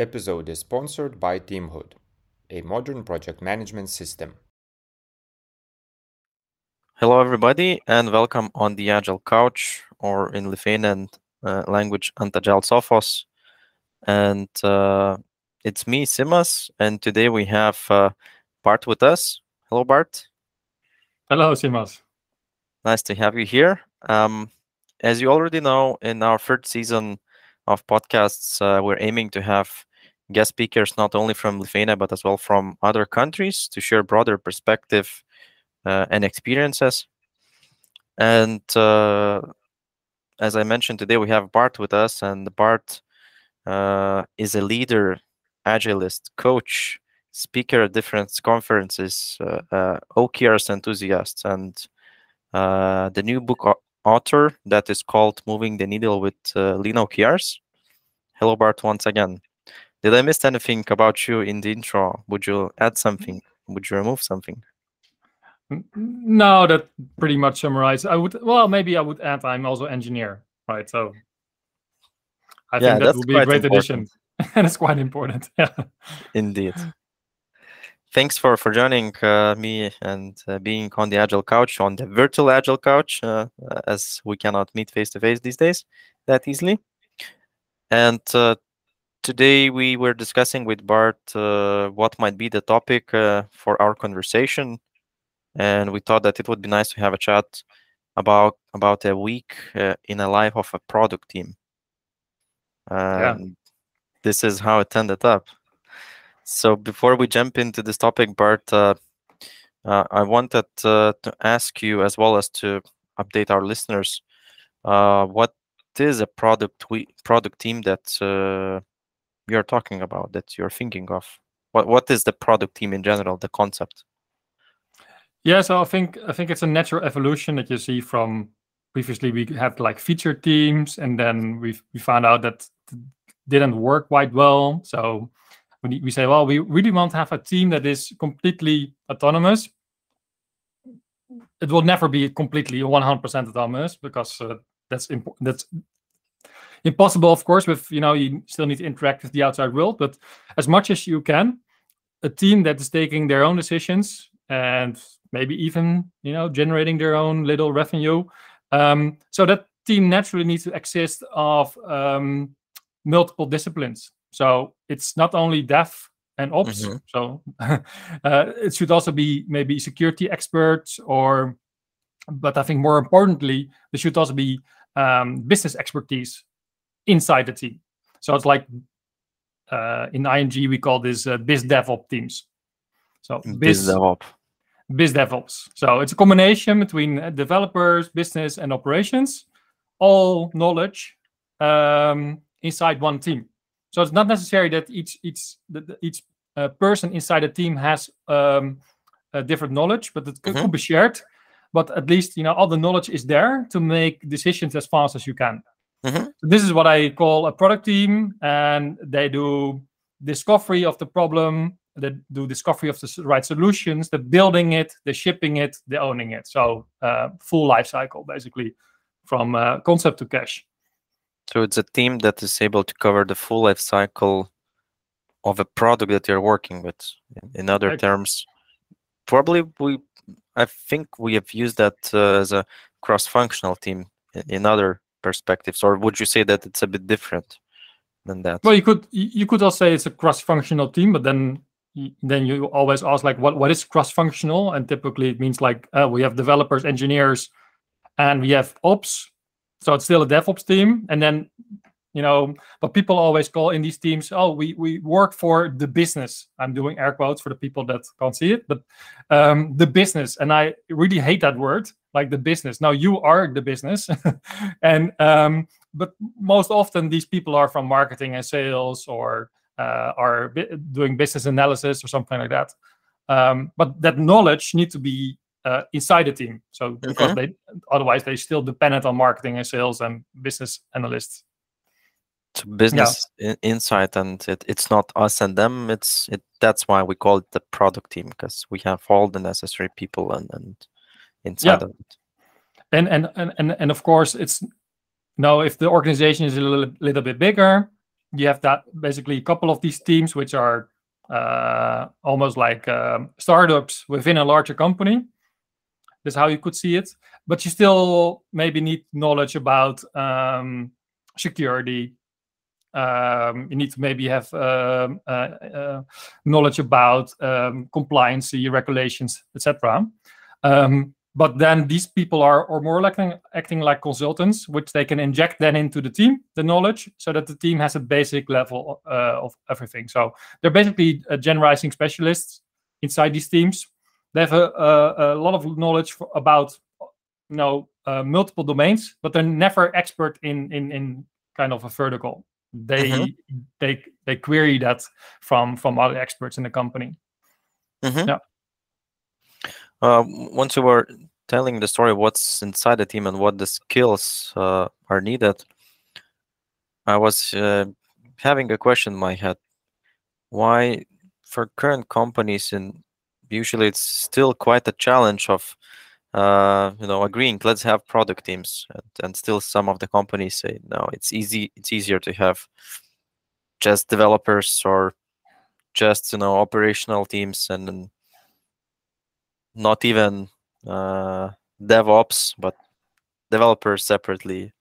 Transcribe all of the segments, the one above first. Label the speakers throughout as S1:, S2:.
S1: episode is sponsored by Teamhood, a modern project management system.
S2: Hello, everybody, and welcome on the Agile Couch, or in Lithuanian uh, language, ant Agile Sofos. And uh, it's me, Simas, and today we have uh, Bart with us. Hello, Bart.
S3: Hello, Simas.
S2: Nice to have you here. Um, as you already know, in our third season of podcasts, uh, we're aiming to have guest speakers not only from Lithuania but as well from other countries to share broader perspective uh, and experiences. And uh, as I mentioned today, we have Bart with us, and Bart uh, is a leader, agilist, coach, speaker at different conferences, uh, uh, OKRs enthusiast, and uh, the new book author that is called Moving the Needle with Lean OKRs. Hello, Bart, once again. Did I miss anything about you in the intro? Would you add something? Would you remove something?
S3: No, that pretty much summarized. I would well, maybe I would add I'm also engineer, right? So I yeah, think that would be a great important. addition, and it's quite important. Yeah,
S2: indeed. Thanks for for joining uh, me and uh, being on the Agile Couch, on the virtual Agile Couch, uh, as we cannot meet face to face these days that easily. And uh, today we were discussing with Bart uh, what might be the topic uh, for our conversation, and we thought that it would be nice to have a chat about about a week uh, in a life of a product team.
S3: yeah.
S2: This is how it ended up. So before we jump into this topic, Bart, uh, uh, I wanted uh, to ask you as well as to update our listeners. what is a product we product team that you're talking about that you're thinking of? What what is the product team in general the concept?
S3: Yeah so i think i think it's a natural evolution that you see from previously we had like feature teams and then we we found out that didn't work quite well. So we, we say well we really want to have a team that is completely autonomous. It will never be completely 100% autonomous because uh, that's impo- that's impossible, of course, with you know you still need to interact with the outside world, but as much as you can, a team that is taking their own decisions and maybe even you know generating their own little revenue. Um, so that team naturally needs to exist of um, multiple disciplines. So it's not only dev and ops. Mm-hmm. So uh, it should also be maybe security experts or, but I think more importantly, there should also be um, business expertise inside the team. So it's like uh, in ING we call this uh, biz DevOps teams.
S2: So biz, biz DevOps.
S3: Biz DevOps. So it's a combination between uh, developers, business, and operations, all knowledge um, inside one team. So it's not necessary that each each each uh, person inside a team has um, a different knowledge, but it mm-hmm. could be shared. But at least you know all the knowledge is there to make decisions as fast as you can. Mm-hmm. So this is what I call a product team, and they do discovery of the problem, they do discovery of the right solutions, they're building it, they're shipping it, they're owning it. So uh, full life cycle, basically, from uh, concept to cash.
S2: So it's a team that is able to cover the full life cycle of a product that you're working with. In other okay. terms, probably we, I think we have used that uh, as a cross-functional team in other perspectives, or would you say that it's a bit different than that?
S3: Well, you could you could also say it's a cross-functional team, but then then you always ask like what what is cross-functional, and typically it means like uh, we have developers, engineers, and we have ops. So it's still a DevOps team, and then you know but people always call in these teams oh we we work for the business i'm doing air quotes for the people that can't see it but um the business and i really hate that word like the business. Now you are the business, and um, but most often these people are from marketing and sales or uh, are doing business analysis or something like that. Um, but that knowledge needs to be uh, inside the team. So because mm-hmm. they otherwise they still dependent on marketing and sales and business analysts.
S2: So business yeah. insight, and it, it's not us and them. It's it. That's why we call it the product team because we have all the necessary people and and inside yeah. of it.
S3: And, and and and and of course, it's now if the organization is a little, little bit bigger, you have that basically a couple of these teams which are uh, almost like um, startups within a larger company. That's how you could see it. But you still maybe need knowledge about um, security. Um, you need to maybe have um, uh, uh, knowledge about um, compliance, regulations, etc. Um, but then these people are or more like acting like consultants which they can inject then into the team the knowledge so that the team has a basic level uh, of everything. So they're basically uh, generalizing specialists inside these teams. They have a, a, a lot of knowledge for, about you know uh, multiple domains but they're never expert in in in kind of a vertical they mm-hmm. they they query that from from other experts in the company
S2: mm-hmm. yeah uh, once you were telling the story what's inside the team and what the skills uh, are needed, I was uh, having a question in my head. Why, for current companies, and usually it's still quite a challenge of, uh, you know, agreeing. Let's have product teams, and, and still some of the companies say no. It's easy. It's easier to have just developers or just you know operational teams and, and not even uh, DevOps, but developers separately,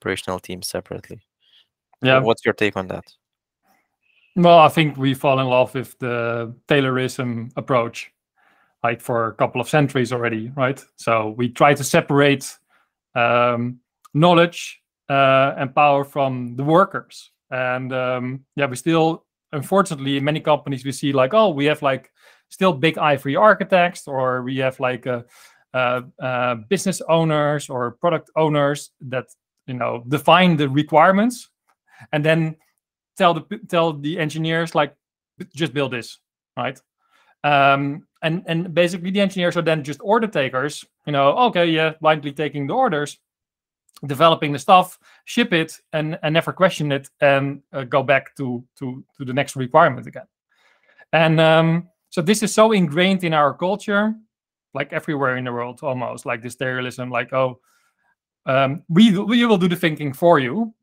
S2: operational teams separately. Yeah. What's your take on that?
S3: Well, I think we fall in love with the Taylorism approach, like for a couple of centuries already, right? So we try to separate um, knowledge uh, and power from the workers. And um, yeah, we still, unfortunately, in many companies, we see like, oh, we have like still big ivory architects, or we have like business owners or product owners that you know define the requirements, and then tell the tell the engineers like just build this, right? Um, and and basically the engineers are then just order takers. You know, okay, yeah, blindly taking the orders, developing the stuff, ship it, and and never question it, and uh, go back to to to the next requirement again. And um, so this is so ingrained in our culture, like everywhere in the world, almost like this Taylorism, like oh, um, we we will do the thinking for you,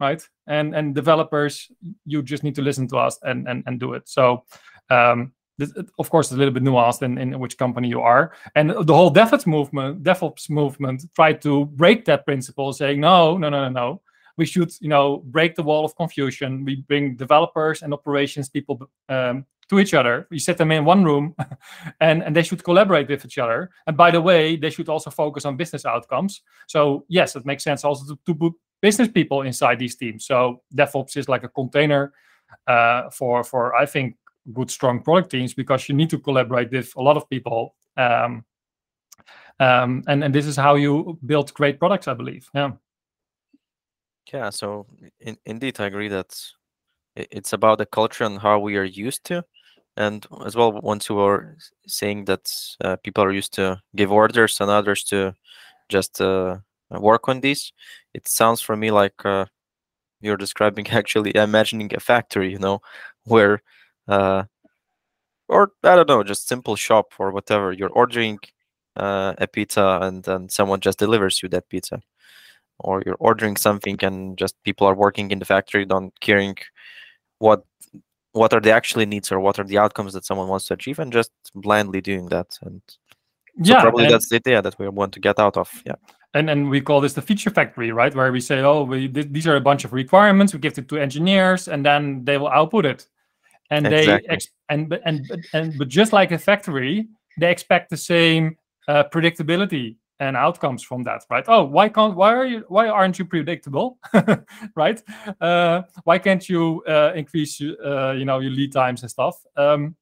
S3: right? And and developers, you just need to listen to us and and and do it. So. Um, this, of course, it's a little bit nuanced in, in which company you are, and the whole DevOps movement, DevOps movement, tried to break that principle, saying no, no, no, no, no. We should, you know, break the wall of confusion. We bring developers and operations people um, to each other. We set them in one room and, and they should collaborate with each other. And by the way, they should also focus on business outcomes. So, yes, it makes sense also to, to put business people inside these teams. So, DevOps is like a container uh, for, for, I think, good, strong product teams because you need to collaborate with a lot of people. Um, um, and, and this is how you build great products, I believe. Yeah.
S2: Yeah. So, in, indeed, I agree that it's about the culture and how we are used to and as well once you were saying that uh, people are used to give orders and others to just uh, work on these it sounds for me like uh, you're describing actually imagining a factory you know where uh, or i don't know just simple shop or whatever. You're ordering uh, a pizza and then someone just delivers you that pizza. Or you're ordering something and just people are working in the factory don't caring what what are the actually needs or what are the outcomes that someone wants to achieve and just blindly doing that. And so yeah probably that's the idea that we want to get out of yeah.
S3: And and we call this the feature factory right? Where we say oh we th- these are a bunch of requirements we give it to engineers and then they will output it and exactly. they ex- and and and but just like a factory they expect the same uh, predictability and outcomes from that right? Oh why can't why are you why aren't you predictable? Right? Uh, why can't you uh, increase uh, you know your lead times and stuff? Um,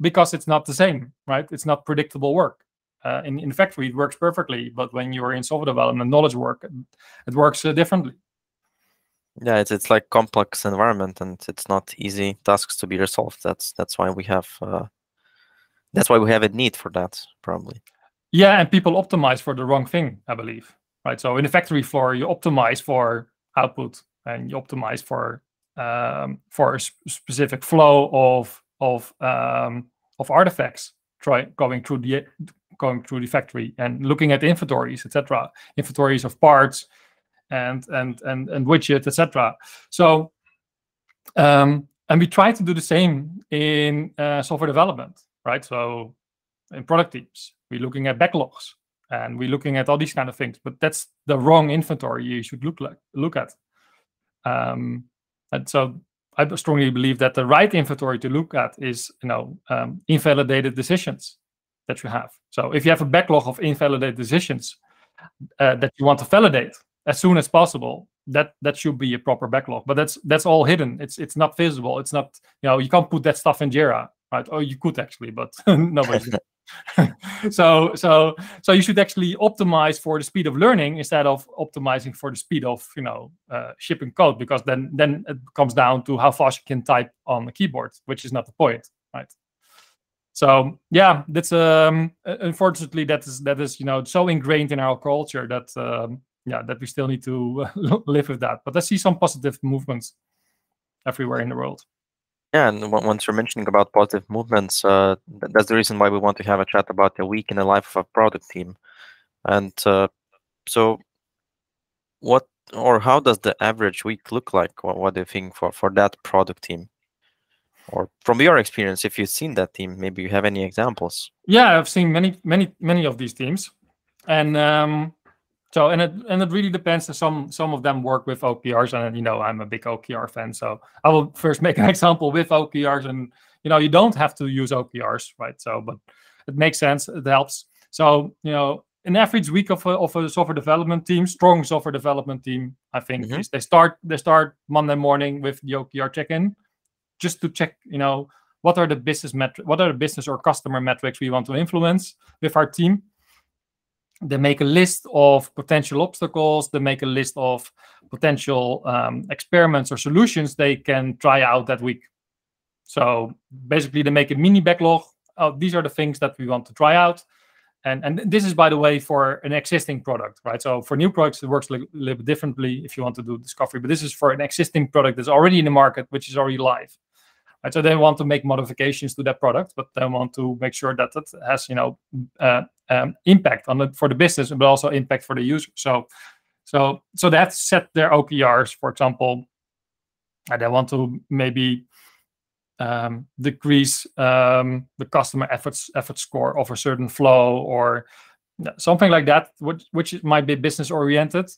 S3: because it's not the same right? It's not predictable work. Uh, in, in factory it works perfectly but when you're in software development knowledge work it works uh, differently
S2: yeah it's, it's like complex environment and it's not easy tasks to be resolved that's that's why we have uh, that's why we have a need for that probably
S3: yeah, and people optimize for the wrong thing, I believe. Right. So in the factory floor, you optimize for output and you optimize for um, for a sp- specific flow of of um, of artifacts try going through the going through the factory and looking at inventories, etc. Inventories of parts and and and and widgets, etc. So Um, and we try to do the same in uh, software development, right? So in product teams, we're looking at backlogs and we're looking at all these kind of things. But that's the wrong inventory you should look like look at. Um, and so I strongly believe that the right inventory to look at is, you know, um, invalidated decisions that you have. So if you have a backlog of invalidated decisions uh, that you want to validate as soon as possible, that that should be a proper backlog. But that's that's all hidden. It's it's not visible. It's not you know you can't put that stuff in Jira, right? Or you could actually, but nobody. so so so you should actually optimize for the speed of learning instead of optimizing for the speed of you know uh, shipping code because then then it comes down to how fast you can type on the keyboard which is not the point right so yeah that's um unfortunately that is that is you know so ingrained in our culture that um, yeah that we still need to live with that but i see some positive movements everywhere in the world
S2: yeah, and once you're mentioning about positive movements, uh, that's the reason why we want to have a chat about a week in the life of a product team. And uh, so, what or how does the average week look like? What, what do you think for for that product team? Or from your experience, if you've seen that team, maybe you have any examples?
S3: Yeah, I've seen many, many, many of these teams, and um, so and it and it really depends. Some some of them work with OKRs, and you know I'm a big OKR fan. So I will first make an example with OKRs, and you know you don't have to use OKRs, right? So but it makes sense. It helps. So you know an average week of a, of a software development team, strong software development team, I think mm-hmm. is they start they start Monday morning with the OKR check-in, just to check you know what are the business metric, what are the business or customer metrics we want to influence with our team they make a list of potential obstacles. They make a list of potential um, experiments or solutions they can try out that week. So basically they make a mini backlog. Oh, these are the things that we want to try out. And and this is by the way for an existing product right? So for new products it works a little bit differently if you want to do discovery but this is for an existing product that's already in the market which is already live. Right? So they want to make modifications to that product, but they want to make sure that it has, you know, uh, um, impact on it for the business, but also impact for the user. So, so, so that set their OKRs, for example, and they want to maybe um, decrease um, the customer efforts effort score of a certain flow or something like that, which, which might be business oriented.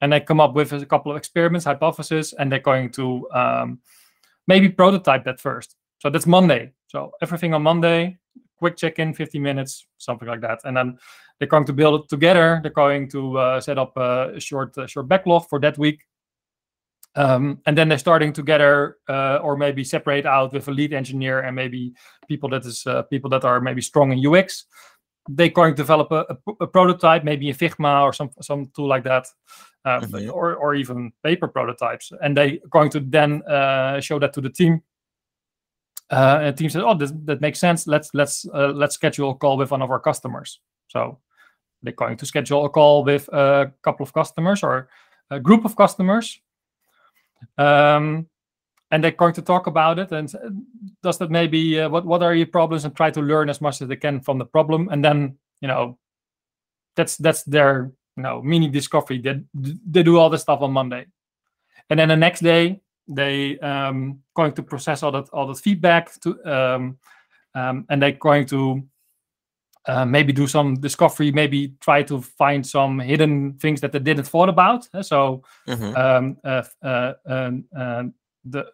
S3: And they come up with a couple of experiments, hypotheses, and they're going to um, maybe prototype that first. So that's Monday. So everything on Monday, quick check-in, 50 minutes, something like that. And then they're going to build it together. They're going to uh, set up a short, uh, short backlog for that week. Um, and then they're starting together, uh, or maybe separate out with a lead engineer and maybe people that is uh, people that are maybe strong in UX. They're going to develop a, a, a prototype, maybe in Figma or some some tool like that, um, mm-hmm. or or even paper prototypes, and they're going to then uh, show that to the team. Uh, team says, "Oh, this, that makes sense. Let's let's uh, let's schedule a call with one of our customers." So they're going to schedule a call with a couple of customers or a group of customers, um, and they're going to talk about it. And does that maybe uh, what what are your problems, and try to learn as much as they can from the problem, and then you know that's that's their you know mini discovery they, they do all the stuff on monday and then the next day they um going to process all that all that feedback to um, um and they're going to uh, maybe do some discovery maybe try to find some hidden things that they didn't thought about so mm-hmm. um, uh, uh, um, uh, the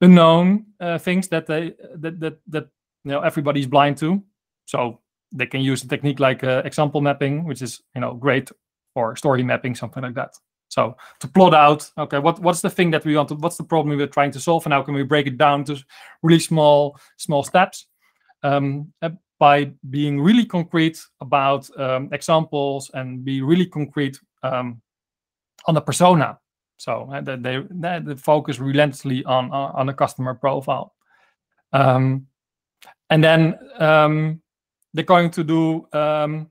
S3: unknown uh, things that they that, that that you know everybody's blind to so they can use a technique like uh, example mapping, which is you know great for story mapping, something like that. So to plot out, okay, what what's the thing that we want to, what's the problem we're trying to solve, and how can we break it down to really small small steps um, uh, by being really concrete about um, examples and be really concrete um, on the persona. So uh, they, they, they focus relentlessly on on, a customer profile, um, and then um, they're going to do um,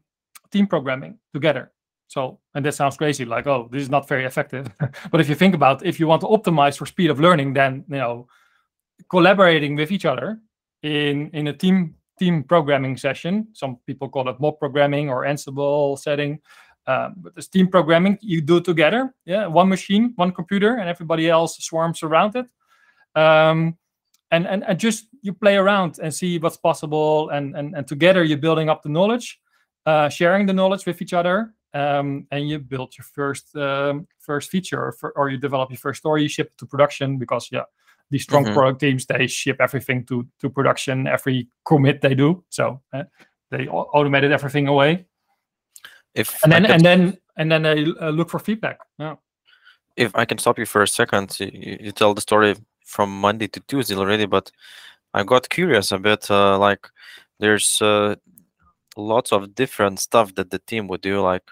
S3: team programming together. So, and that sounds crazy, like, oh, this is not very effective. but if you think about, if you want to optimize for speed of learning, then you know, collaborating with each other in in a team team programming session. Some people call it mob programming or ensemble setting. Um, but this team programming, you do together. Yeah, one machine, one computer, and everybody else swarms around it. um, and, and and just you play around and see what's possible and and, and together you're building up the knowledge uh, sharing the knowledge with each other um, and you build your first um, first feature or, for, or, you develop your first story you ship it to production because yeah these strong mm-hmm. product teams they ship everything to to production every commit they do. So uh, they automated everything away.
S2: If
S3: and then and then and then they uh, look for feedback. Yeah.
S2: If i can stop you for a second you, you, tell the story from monday to tuesday already but i got curious a bit uh, like there's uh, lots of different stuff that the team would do like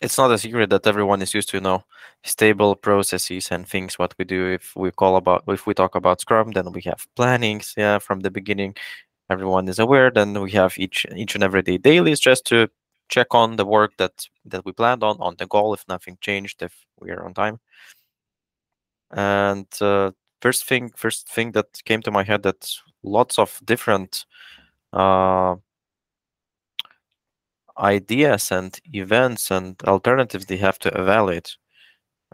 S2: it's not a secret that everyone is used to you know stable processes and things what we do. If we call about if we talk about scrum then we have plannings yeah from the beginning. Everyone is aware then we have each each and every day dailies just to check on the work that that we planned on on the goal if nothing changed if we are on time. And uh, first thing first thing that came to my head that lots of different uh, ideas and events and alternatives they have to evaluate.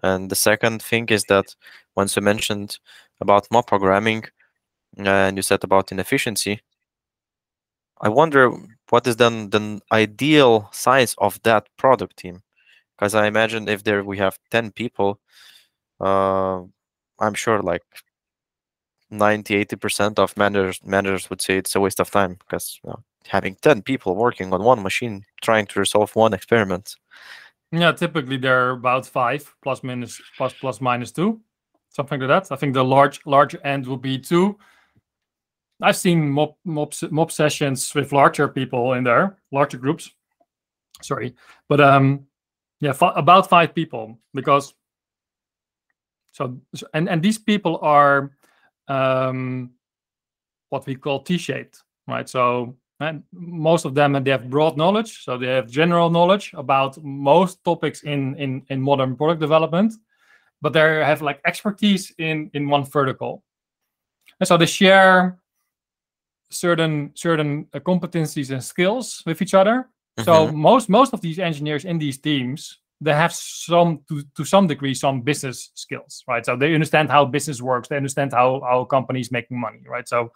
S2: And the second thing is that once you mentioned about mob programming and you said about inefficiency, I wonder what is then the ideal size of that product team? Because I imagine if there we have 10 people, uh, I'm sure like 90 80% of managers managers would say it's a waste of time because you know, having 10 people working on one machine trying to resolve one experiment.
S3: Yeah typically they're about five plus minus plus plus minus two something like that. I think the large large end will be two. I've seen mob mob, mob sessions with larger people in there larger groups. Sorry but um yeah about five people because so and and these people are um what we call t-shaped right? So and most of them they have broad knowledge. So they have general knowledge about most topics in in, in modern product development but they have like expertise in in one vertical. And so they share certain certain uh, competencies and skills with each other. Mm-hmm. so most most of these engineers in these teams they have some to, to some degree some business skills right? So they understand how business works. They understand how how companies making money right? So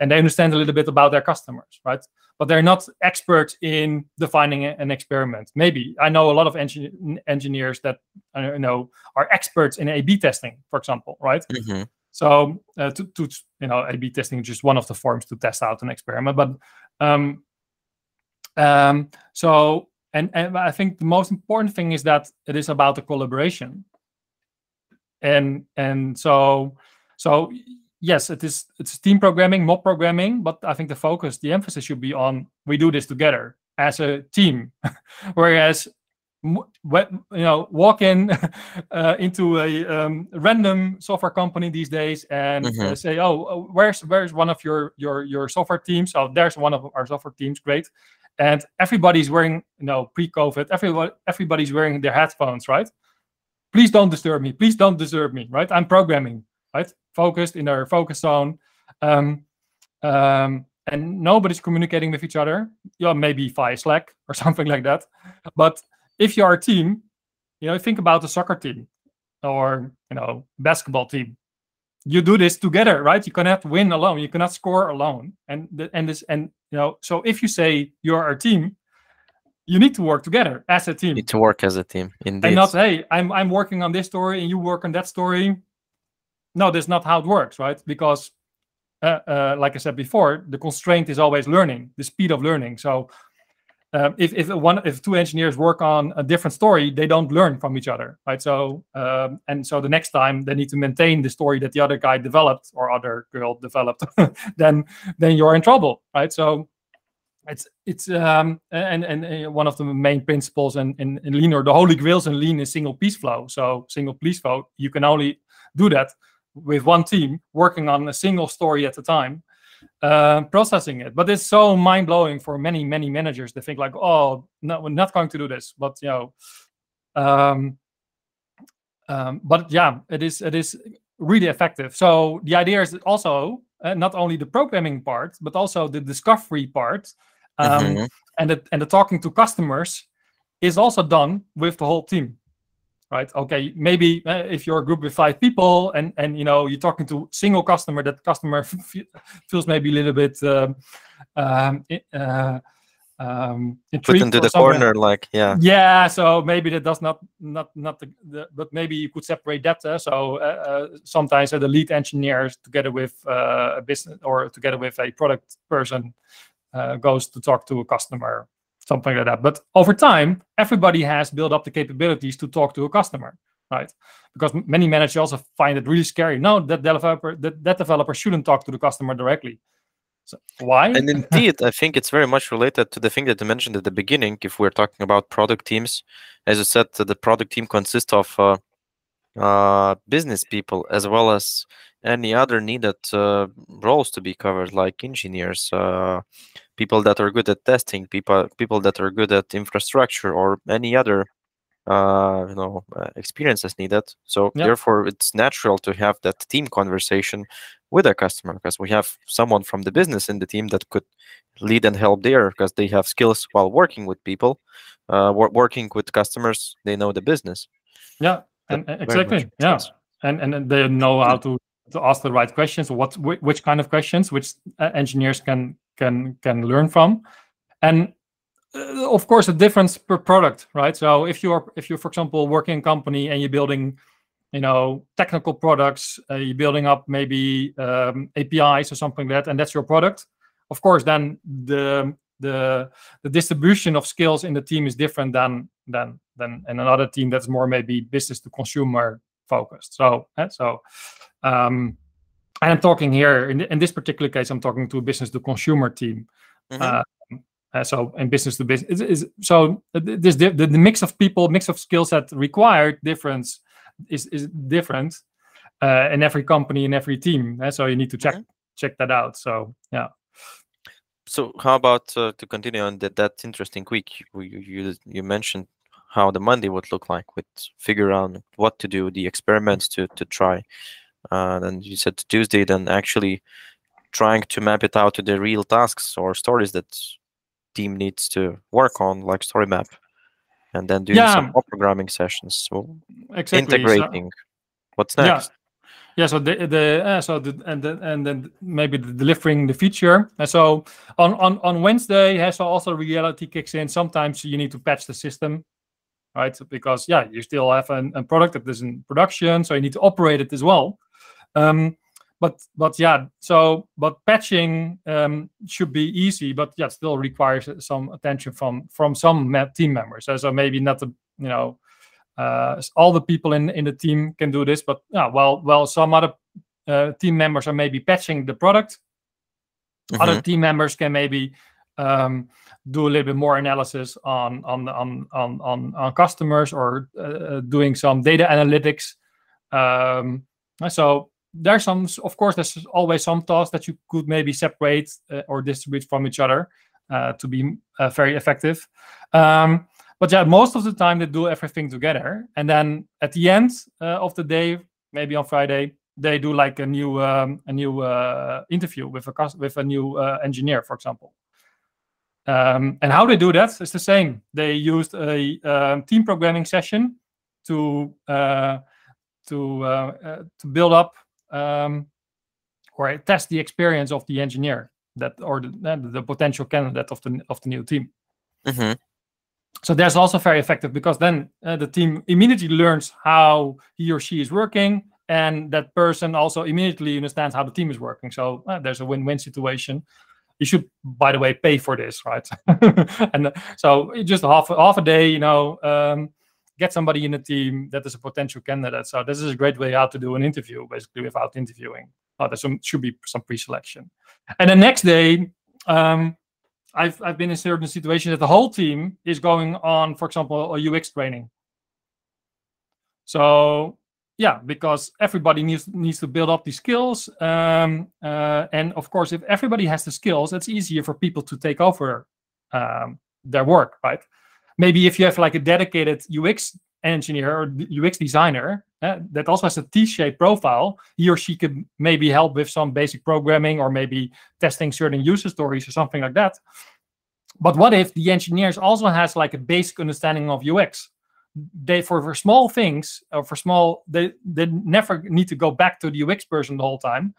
S3: and they understand a little bit about their customers, right? But they're not experts in defining an experiment. Maybe I know a lot of engin- engineers that uh, know are experts in A/B testing, for example, right? Mm-hmm. So uh, to, to you know, A/B testing is just one of the forms to test out an experiment. But um, um, so and, and I think the most important thing is that it is about the collaboration. And and so so yes, it is it's team programming, mob programming, but I think the focus, the emphasis should be on we do this together as a team. Whereas you know walk in uh, into a um, random software company these days and mm-hmm. uh, say oh, oh where's where's one of your your your software teams? Oh there's one of our software teams great. And everybody's wearing you know pre-covid everybody everybody's wearing their headphones right? Please don't disturb me please don't disturb me right? I'm programming right? Focused in their focus zone. Um, um, and nobody's communicating with each other. Yeah maybe via slack or something like that. But if you're a team you know think about a soccer team or you know basketball team. You do this together right? You cannot win alone. You cannot score alone. And the, and this and you know so if you say you're a team you need to work together as a team.
S2: You need to work as a team indeed.
S3: and not hey i'm i'm working on this story and you work on that story no, that's not how it works, right? Because, uh, uh, like I said before, the constraint is always learning, the speed of learning. So, um, if if one if two engineers work on a different story, they don't learn from each other, right? So, um, and so the next time they need to maintain the story that the other guy developed or other girl developed, then then you're in trouble, right? So, it's it's um and and, one of the main principles in, in in lean or the holy grails in lean is single piece flow so single piece flow you can only do that with one team working on a single story at a time uh, processing it. But it's so mind-blowing for many many managers. They think like oh no we're not going to do this. But you know um, um, but yeah it is it is really effective. So the idea is also uh, not only the programming part but also the discovery part um, mm-hmm. and the and the talking to customers is also done with the whole team right? Okay, maybe uh, if you're a group with five people and and you know you're talking to single customer, that customer feels maybe a little bit um, um, uh, um,
S2: put into the corner, like yeah,
S3: yeah. So maybe that does not not not the, the but maybe you could separate that. Uh, so uh, uh, sometimes uh, the lead engineers together with uh, a business or together with a product person uh, goes to talk to a customer something like that. But over time, everybody has built up the capabilities to talk to a customer, right? Because many managers also find it really scary. No, that developer that, that developer shouldn't talk to the customer directly. So why?
S2: And indeed, I think it's very much related to the thing that you mentioned at the beginning. If we're talking about product teams, as you said, the product team consists of uh, uh, business people as well as any other needed uh, roles to be covered, like engineers, uh, people that are good at testing, people people that are good at infrastructure, or any other uh, you know uh, experiences needed. So yep. therefore, it's natural to have that team conversation with a customer because we have someone from the business in the team that could lead and help there because they have skills while working with people, uh, working with customers. They know the business.
S3: Yeah, and, exactly. Yeah, and and they know how to to ask the right questions. What which kind of questions which uh, engineers can can can learn from, and uh, of course a difference per product, right? So if you're if you're for example working in company and you're building, you know, technical products, uh, you're building up maybe um, APIs or something like that, and that's your product. Of course, then the the the distribution of skills in the team is different than than than in another team that's more maybe business to consumer focused. So uh, so um, and I'm talking here in, in this particular case, I'm talking to a business to consumer team. Mm-hmm. Uh, uh, so in business to business, is, so this the, the mix of people, mix of skill set required difference is is different uh, in every company in every team. Uh, so you need to check mm-hmm. check that out. So yeah.
S2: So how about uh, to continue on that that interesting week? You, you you mentioned how the Monday would look like with figure out what to do, the experiments to to try. Uh, then you said Tuesday, then actually trying to map it out to the real tasks or stories that team needs to work on, like story map, and then doing yeah. some programming sessions. So exactly. integrating. So, What's next?
S3: Yeah. Yeah, so the the uh, so the and the, and then maybe the delivering the feature. And so on on on Wednesday, has so also reality kicks in. Sometimes you need to patch the system, right? Because yeah, you still have an, a product that is in production, so you need to operate it as well. Um, but but yeah, so but patching um, should be easy, but yeah, still requires some attention from from some team members. So, so maybe not the you know uh, all the people in in the team can do this, but yeah, well well some other uh, team members are maybe patching the product. Mm-hmm. Other team members can maybe um, do a little bit more analysis on on on on on, on customers or uh, doing some data analytics. Um, so there's some, of course, there's always some tasks that you could maybe separate uh, or distribute from each other uh, to be uh, very effective. Um, but yeah, most of the time they do everything together, and then at the end uh, of the day, maybe on Friday, they do like a new um, a new uh, interview with a with a new uh, engineer, for example. Um, and how they do that is the same. They used a um, team programming session to to to build up um, or test the experience of the engineer that or the, the potential candidate of the of the new team. Mm-hmm. So that's also very effective because then uh, the team immediately learns how he or she is working, and that person also immediately understands how the team is working. So uh, there's a win-win situation. You should, by the way, pay for this, right? and uh, so just half half a day, you know, um, get somebody in the team that is a potential candidate. So this is a great way how to do an interview, basically without interviewing. Oh, there should be some pre-selection. And the next day, um, I've I've been in certain situations that the whole team is going on, for example, a UX training. So yeah, because everybody needs needs to build up these skills, um, uh, and of course, if everybody has the skills, it's easier for people to take over um, their work, right? Maybe if you have like a dedicated UX engineer or UX designer uh, that also has a T-shaped profile, he or she could maybe help with some basic programming or maybe testing certain user stories or something like that. But what if the engineers also has like a basic understanding of UX? they for, for small things or for small they they never need to go back to the ux person the whole time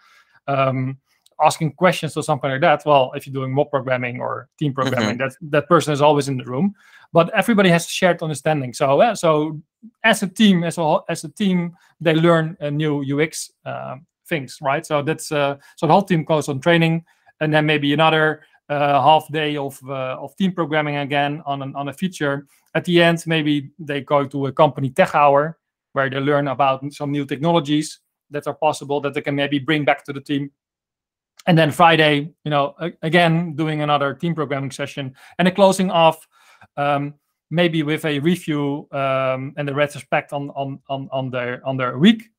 S3: um, asking questions or something like that well if you're doing mob programming or team programming that that person is always in the room but everybody has shared understanding so uh, so as a team as a as a team they learn a new ux um, things right so that's uh, so the whole team goes on training and then maybe another uh, half day of uh, of team programming again on an, on a feature. At the end, maybe they go to a company tech hour where they learn about some new technologies that are possible that they can maybe bring back to the team. And then Friday, you know, again doing another team programming session and a closing off, um, maybe with a review um, and a retrospect on on on on their on their week.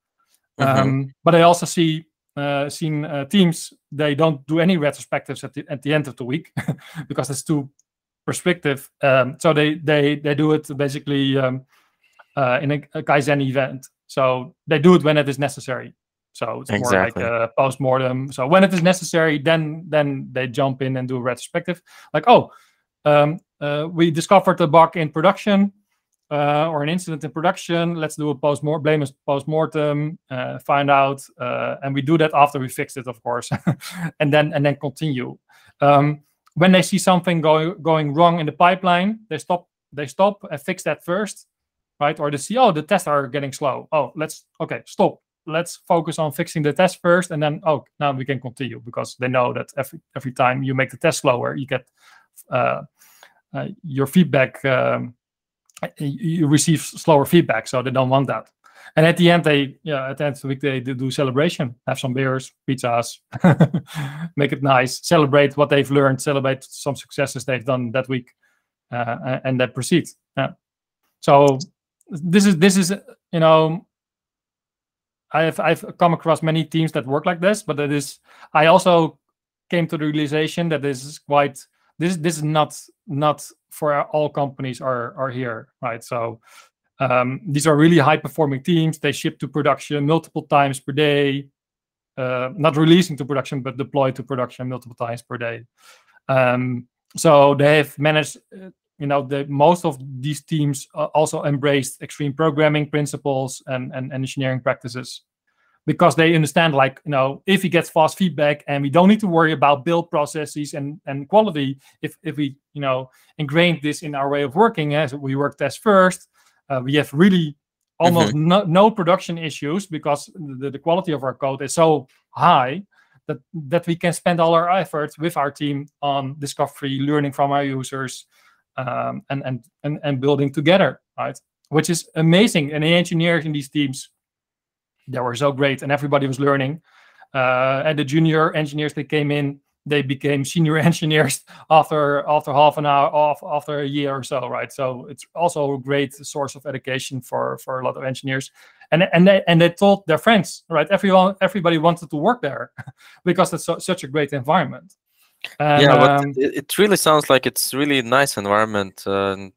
S2: Mhm.
S3: Um, but I also see uh, seen uh, teams they don't do any retrospectives at the at the end of the week because it's too perspective. Um, so they they they do it basically um, uh, in a, a Kaizen event. So they do it when it is necessary. So it's
S2: Exactly.
S3: more like a post mortem. So when it is necessary, then then they jump in and do a retrospective. Like oh, um, uh, we discovered a bug in production uh, or an incident in production. Let's do a post more blameless post mortem, uh, find out, uh, and we do that after we fixed it, of course, and then and then continue. Um, when they see something going going wrong in the pipeline, they stop they stop and fix that first, right? Or they see oh the tests are getting slow. Oh let's okay stop. Let's focus on fixing the test first, and then oh now we can continue because they know that every every time you make the test slower, you get uh, uh, your feedback. Um, you receive slower feedback, so they don't want that. And at the end, they yeah, at the end of the week they do celebration, have some beers, pizzas, make it nice, celebrate what they've learned, celebrate some successes they've done that week, uh, and then proceed. Yeah. So this is this is you know I've I've come across many teams that work like this, but it is I also came to the realization that this is quite this this is not not for all companies are are here, right? So um, these are really high performing teams. They ship to production multiple times per day, uh, not releasing to production, but deploy to production multiple times per day. Um, so they have managed, you know, the most of these teams uh, also embraced extreme programming principles and, and, and engineering practices because they understand like you know if we get fast feedback and we don't need to worry about build processes and and quality if if we you know ingrain this in our way of working as we work test first uh, we have really almost no, no production issues because the, the quality of our code is so high that that we can spend all our efforts with our team on discovery learning from our users um, and, and and and building together right? Which is amazing. And the engineers in these teams they were so great and everybody was learning. Uh, and the junior engineers that came in they became senior engineers after after half an hour off after a year or so right? So it's also a great source of education for for a lot of engineers. And and they and they told their friends right? Everyone everybody wanted to work there because it's so, such a great environment and,
S2: yeah, but
S3: um,
S2: it, it really sounds like it's really nice environment, uh, and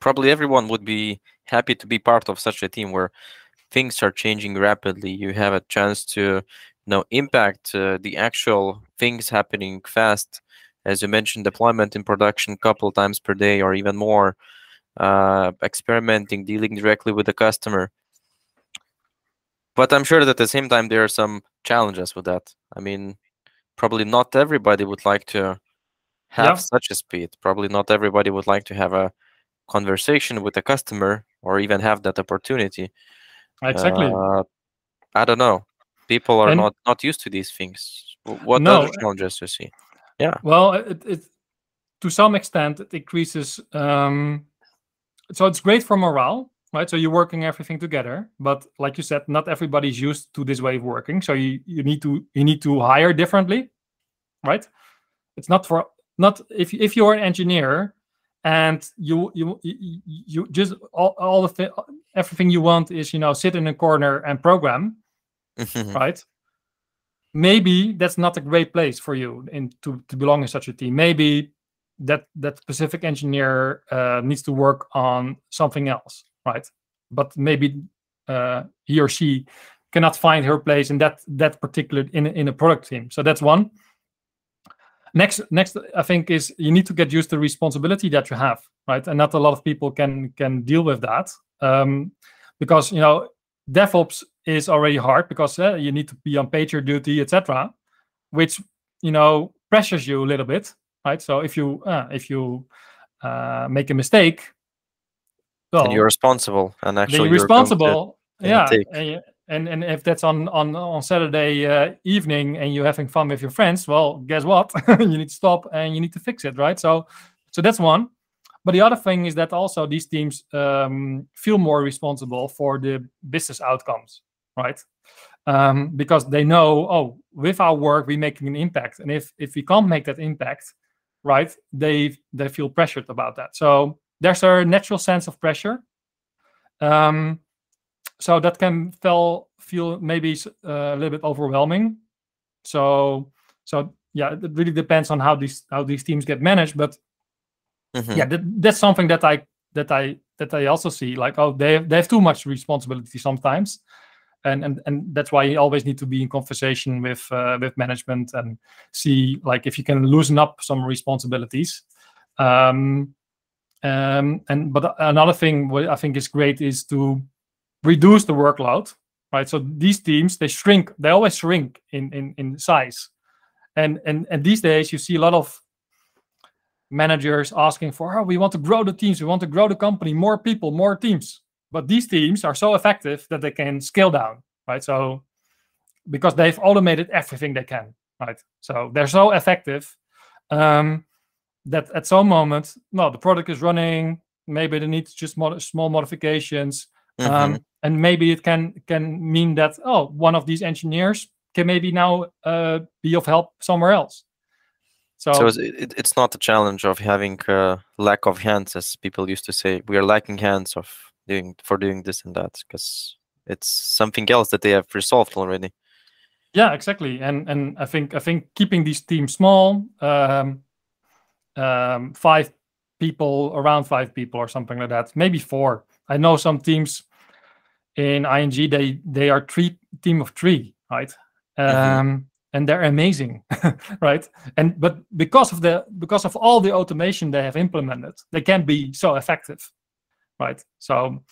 S2: probably everyone would be happy to be part of such a team where things are changing rapidly. You have a chance to, you know, impact uh, the actual things happening fast. As you mentioned, deployment in production a couple times per day or even more. Uh, experimenting, dealing directly with the customer. But I'm sure that at the same time there are some challenges with that. I mean, probably not everybody would like to have
S3: Yeah.
S2: such a speed. Probably not everybody would like to have a conversation with a customer or even have that opportunity.
S3: exactly
S2: Uh, I don't know. People are
S3: And-
S2: not not used to these things. What
S3: No,
S2: other
S3: uh,
S2: challenges you see? Yeah.
S3: Well, it, it to some extent it increases. Um, so it's great for morale, right? So you're working everything together, but like you said, not everybody's used to this way of working. So you you need to you need to hire differently, right? It's not for not if if you're an engineer and you you you, you just all, all the thi- everything you want is you know sit in a corner and program right? Maybe that's not a great place for you in to, to belong in such a team. Maybe that that specific engineer uh, needs to work on something else, right? But maybe uh, he or she cannot find her place in that that particular in in a product team. So that's one. next next i think is you need to get used to the responsibility that you have right and not a lot of people can can deal with that um, because you know devops is already hard because uh, you need to be on pager duty etc which you know pressures you a little bit right so if you uh, if you uh, make a mistake
S2: well, and you're responsible and actually
S3: you're responsible yeah and, and and if that's on on on Saturday uh, evening and you're having fun with your friends, well, guess what? you need to stop and you need to fix it, right? So so that's one. But the other thing is that also these teams um, feel more responsible for the business outcomes, right? Um, because they know, oh, with our work we're making an impact, and if if we can't make that impact, right, they they feel pressured about that. So there's a natural sense of pressure. Um, so that can feel feel maybe uh, a little bit overwhelming. So so yeah, it really depends on how these how these teams get managed. But mm-hmm. yeah, that, that's something that I that I that I also see. Like oh, they have, they have too much responsibility sometimes, and and and that's why you always need to be in conversation with uh, with management and see like if you can loosen up some responsibilities. Um, um, and but another thing what I think is great is to reduce the workload, right? So these teams they shrink, they always shrink in in in size, and and and these days you see a lot of managers asking for, oh, we want to grow the teams, we want to grow the company, more people, more teams. But these teams are so effective that they can scale down, right? So because they've automated everything they can, right? So they're so effective um, that at some moment, no, the product is running. Maybe they need just mod- small modifications. Um, mm-hmm. Um, and maybe it can can mean that oh, one of these engineers can maybe now uh, be of help somewhere else.
S2: So, so it, it's not a challenge of having uh, lack of hands, as people used to say. We are lacking hands of doing for doing this and that because it's something else that they have resolved already.
S3: Yeah, exactly. And and I think I think keeping these teams small, um, um, five people, around five people or something like that, maybe four. I know some teams in ING they they are three team of three, right? Mm-hmm. Um, and they're amazing, right? And but because of the because of all the automation they have implemented, they can be so effective, right? So,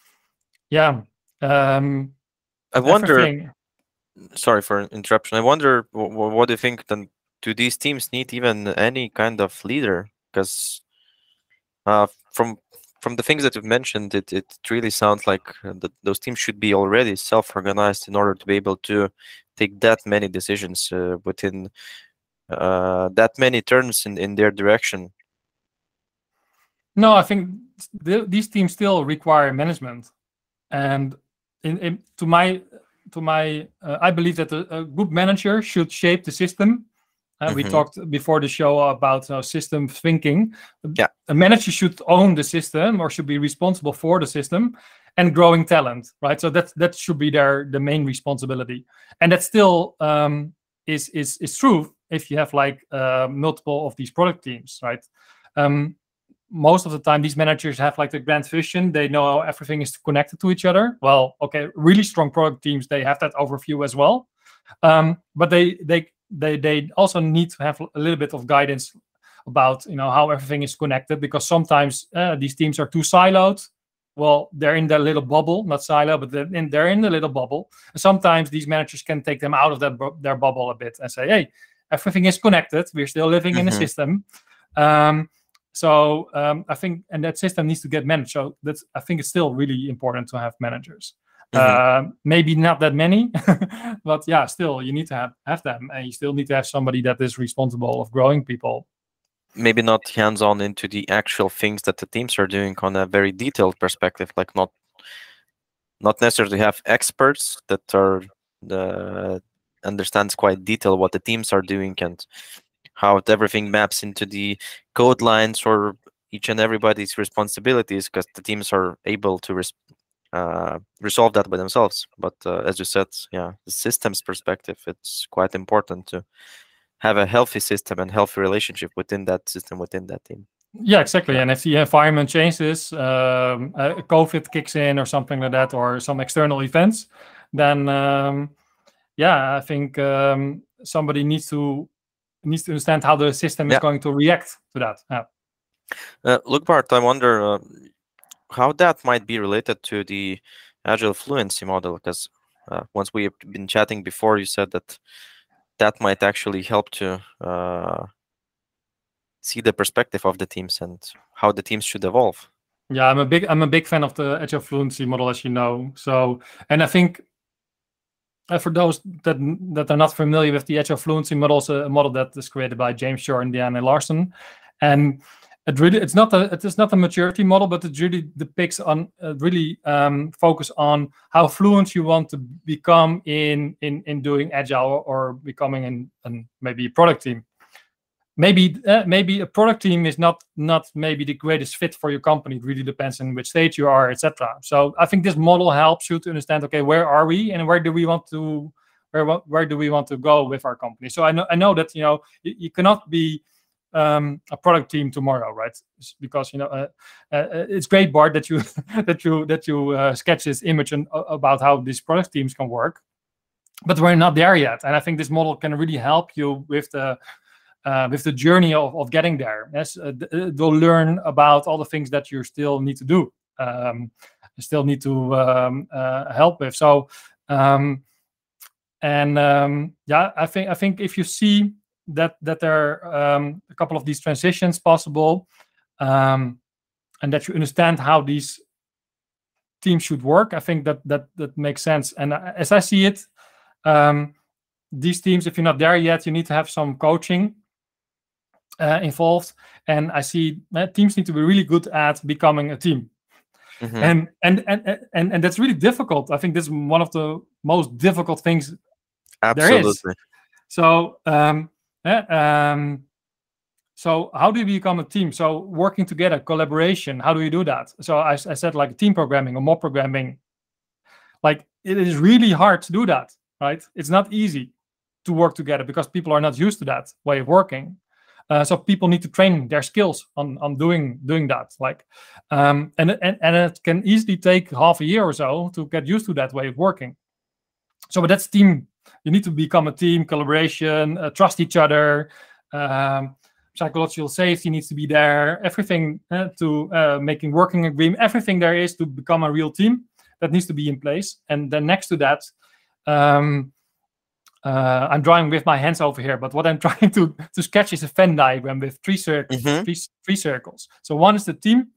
S3: yeah. Um,
S2: I wonder. Everything... Sorry for interruption. I wonder what, what do you think? Then do these teams need even any kind of leader? Because uh, from from the things that you've mentioned, it, it really sounds like uh, that those teams should be already self-organized in order to be able to take that many decisions uh, within uh, that many turns in, in their direction.
S3: No, I think th- these teams still require management, and in, in to my to my uh, I believe that a, a good manager should shape the system uh, mm-hmm. We talked before the show about uh, system thinking.
S2: Yeah.
S3: A manager should own the system or should be responsible for the system and growing talent, right? So that that should be their the main responsibility, and that still um, is is is true if you have like uh, multiple of these product teams, right? Um, most of the time, these managers have like the grand vision. They know how everything is connected to each other. Well, okay, really strong product teams they have that overview as well, um, but they they they they also need to have a little bit of guidance about you know how everything is connected because sometimes uh, these teams are too siloed. Well they're in their little bubble not silo but they're in, they're in the little bubble. And sometimes these managers can take them out of that bu- their bubble a bit and say hey everything is connected. We're still living mm-hmm. in a system. Um, so um, i think and that system needs to get managed. So that's i think it's still really important to have managers Mm-hmm. Uh, maybe not that many, but yeah, still you need to have, have them, and you still need to have somebody that is responsible of growing people.
S2: Maybe not hands-on into the actual things that the teams are doing on a very detailed perspective, like not not necessarily have experts that are the understands quite detail what the teams are doing and how everything maps into the code lines or each and everybody's responsibilities because the teams are able to res- uh, resolve that by themselves. But uh, as you said, yeah, the systems perspective, it's quite important to have a healthy system and healthy relationship within that system within that team.
S3: Yeah, exactly. And if the environment changes, um, uh, COVID kicks in or something like that, or some external events, then um, yeah, I think um, somebody needs to needs to understand how the system
S2: Yeah.
S3: is going to react to that. Yeah.
S2: Uh, look, Bart, I wonder uh, how that might be related to the agile fluency model, because uh, once we have been chatting before, you said that that might actually help to uh, see the perspective of the teams and how the teams should evolve.
S3: Yeah, I'm a big I'm a big fan of the agile fluency model, as you know. So, and I think uh, for those that that are not familiar with the agile fluency model, it's a model that is created by James Shore and Diana Larsen, and it really it's not a it is not a maturity model, but it really depicts on uh, really um, focus on how fluent you want to become in in in doing agile or becoming in, in maybe a product team. Maybe uh, maybe a product team is not not maybe the greatest fit for your company. It really depends on which stage you are etc so i think this model helps you to understand okay where are we and where do we want to where where do we want to go with our company? So i know i know that you know you, you cannot be um, a product team tomorrow right because you know uh, uh, it's great bart that you that you that you uh, sketch this image and, uh, about how these product teams can work but we're not there yet and i think this model can really help you with the uh, with the journey of, of getting there. Yes, uh, uh, they'll learn about all the things that you still need to do, um, still need to um, uh, help with. So, um, and um, yeah, I think I think if you see that that there are um, a couple of these transitions possible, um, and that you understand how these teams should work, I think that that that makes sense. And uh, as I see it. Um, these teams, if you're not there yet, you need to have some coaching uh, involved. And I see uh, teams need to be really good at becoming a team.
S2: Mhm.
S3: And, and and and and that's really difficult. I think this is one of the most difficult things. there is.
S2: Absolutely.
S3: So um, eh, um, so how do you become a team? So working together, collaboration. How do you do that? So I, I said like team programming or mob programming. Like it is really hard to do that, right? It's not easy to work together because people are not used to that way of working. Uh, so people need to train their skills on on doing doing that. Like, um, and and and it can easily take half a year or so to get used to that way of working. So, but that's team. You need to become a team, collaboration, uh, trust each other. Um, psychological safety needs to be there. Everything uh, to uh, making working agreement. Everything there is to become a real team that needs to be in place. And then next to that, um, uh, I'm drawing with my hands over here, but what I'm trying to to sketch is a Venn diagram with three circles.
S2: Mhm.
S3: Three, three circles. So one is the team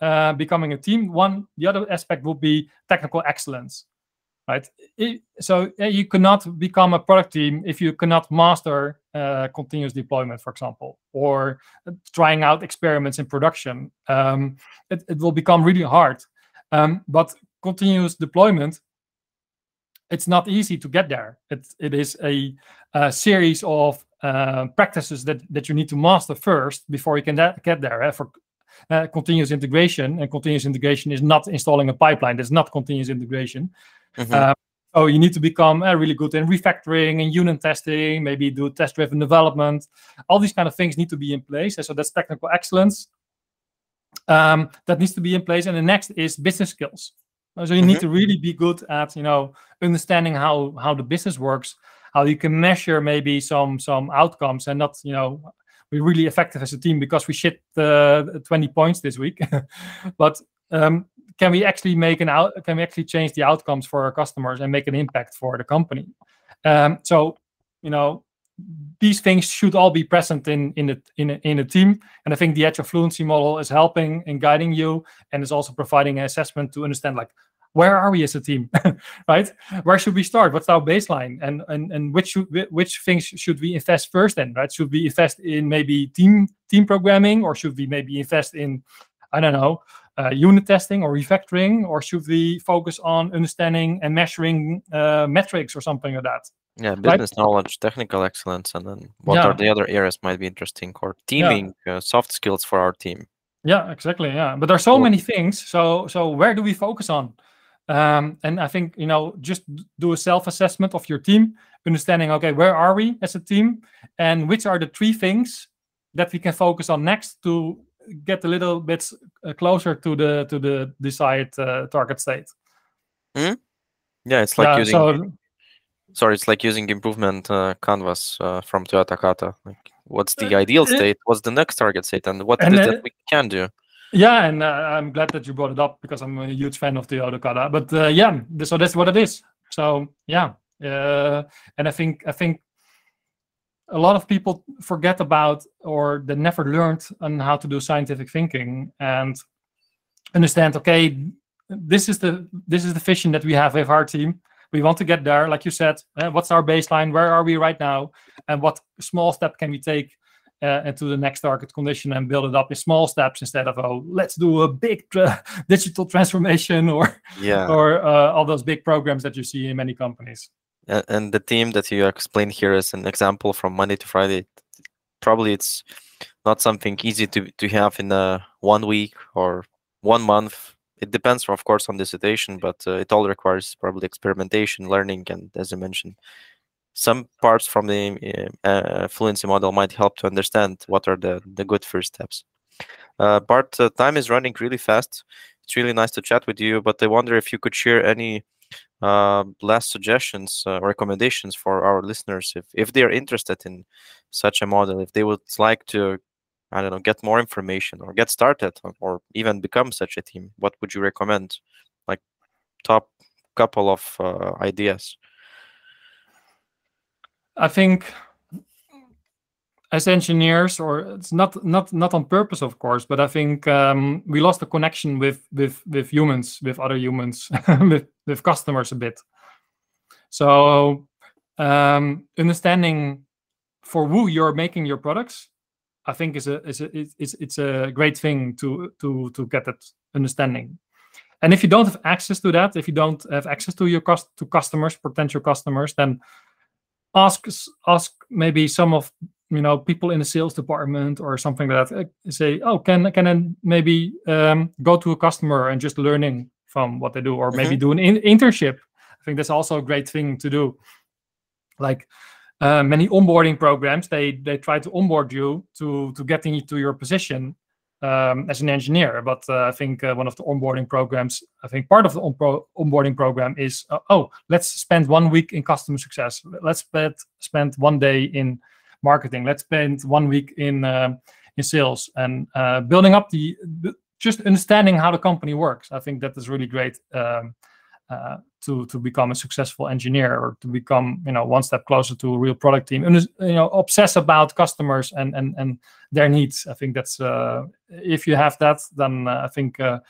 S3: uh, becoming a team. One, the other aspect would be technical excellence, right? So you cannot become a product team if you cannot master uh, continuous deployment, for example, or trying out experiments in production. Um, it, it will become really hard. Um, but continuous deployment it's not easy to get there. It, it is a, a series of uh, practices that, that you need to master first before you can get there. eh, For uh, continuous integration, and continuous integration is not installing a pipeline. That's not continuous integration.
S2: Mhm.
S3: Uh, so you need to become uh, really good in refactoring and unit testing. Maybe do test-driven development. All these kind of things need to be in place. And so that's technical excellence. Um, that needs to be in place. And the next is business skills. So you need to really be good at you know understanding how how the business works, how you can measure maybe some some outcomes, and not you know we're really effective as a team because we shit uh, 20 points this week. but um, can we actually make an out? Can we actually change the outcomes for our customers and make an impact for the company? Um, so you know these things should all be present in in the in a, in a team. And i think the agile fluency model is helping and guiding you and is also providing an assessment to understand like where are we as a team? Right? Where should we start? What's our baseline? And and, and which should, which things should we invest first then right? Should we invest in maybe team team programming or should we maybe invest in i don't know uh, unit testing or refactoring or should we focus on understanding and measuring uh, metrics or something like that
S2: Yeah, business knowledge, technical excellence, and then what
S3: Yeah.
S2: are the other areas might be interesting or teaming, uh, soft skills for our team.
S3: Yeah, exactly. Yeah, but there's so
S2: Cool.
S3: many things. So so where do we focus on? Um, and I think you know just do a self-assessment of your team, understanding okay where are we as a team, and which are the three things that we can focus on next to get a little bit uh, closer to the to the desired uh, target state.
S2: Yeah, it's like
S3: yeah.
S2: using
S3: So
S2: sorry, it's like using improvement uh, canvas uh, from Toyota Kata. Like, what's the ideal state? What's the next target state, and what
S3: And,
S2: is that we can do?
S3: Yeah, and uh, I'm glad that you brought it up because I'm a huge fan of the Toyota Kata. But uh, yeah, so that's what it is. So yeah, uh, and I think I think a lot of people forget about or they never learned on how to do scientific thinking and understand. Okay, this is the this is the vision that we have with our team. We want to get there, like you said. uh, what's our baseline? Where are we right now? And what small step can we take uh, into the next target condition and build it up in small steps instead of oh let's do a big tra- digital transformation or
S2: Yeah,
S3: or uh, all those big programs that you see in many companies
S2: and the team that you explained here is an example from Monday to Friday. Probably it's not something easy to to have in uh, one week or one month. It depends, of course, on the situation, but uh, it all requires probably experimentation, learning, and as I mentioned, some parts from the uh, uh, fluency model might help to understand what are the the good first steps. Uh, Bart, uh, time is running really fast. It's really nice to chat with you, but I wonder if you could share any uh, last suggestions uh, recommendations for our listeners if, if they are interested in such a model if they would like to i don't know get more information or get started or, or even become such a team what would you recommend? Like top couple of uh, ideas.
S3: I think as engineers or it's not not not on purpose of course but i think um, we lost the connection with with with humans with other humans with with customers a bit. So um, understanding for who you're making your products i think is a is a it's, it's a great thing to to to get that understanding. And if you don't have access to that if you don't have access to your cost to customers potential customers then ask ask maybe some of you know people in the sales department or something like that uh, say oh can I can i maybe um, go to a customer and just learning from what they do or maybe do an in- internship? I think that's also a great thing to do. Like uh, many onboarding programs they they try to onboard you to to get into your position um, as an engineer. But uh, i think uh, one of the onboarding programs i think part of the onbo- onboarding program is uh, oh let's spend one week in customer success. Let's spend spend one day in marketing. Let's spend one week in um in sales and uh, building up the, the just understanding how the company works. I think that is really great um, uh, to to become a successful engineer or to become you know one step closer to a real product team. And you know obsess about customers and and and their needs. I think that's uh, if you have that then uh, i think uh,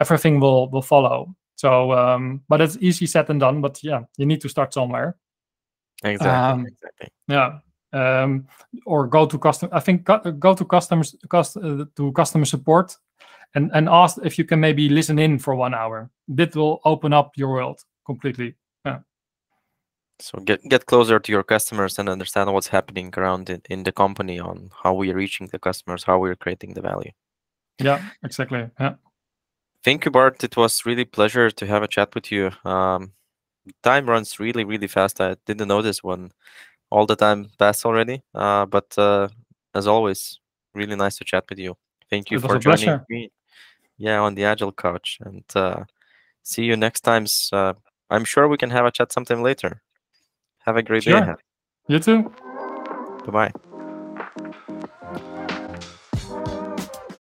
S3: everything will will follow. So um, but it's easy said than done but yeah you need to start somewhere.
S2: Exactly
S3: Um,
S2: exactly.
S3: yeah um, or go to custom i think go, go to customers cust, uh, to customer support and and ask if you can maybe listen in for one hour that will open up your world completely Yeah.
S2: so get get closer to your customers and understand what's happening around in, in the company on how we're reaching the customers how we're creating the value
S3: yeah exactly yeah
S2: Thank you, Bart. It was really pleasure to have a chat with you. Um, time runs really, really fast. I didn't notice when all the time passed already. Uh, but uh, as always, really nice to chat with you. Thank you
S3: It
S2: for joining
S3: pleasure.
S2: me. Yeah, on the Agile Couch, and uh, see you next times. Uh, I'm sure we can have a chat sometime later. Have a great day
S3: Sure.
S2: ahead.
S3: you too
S2: Bye bye.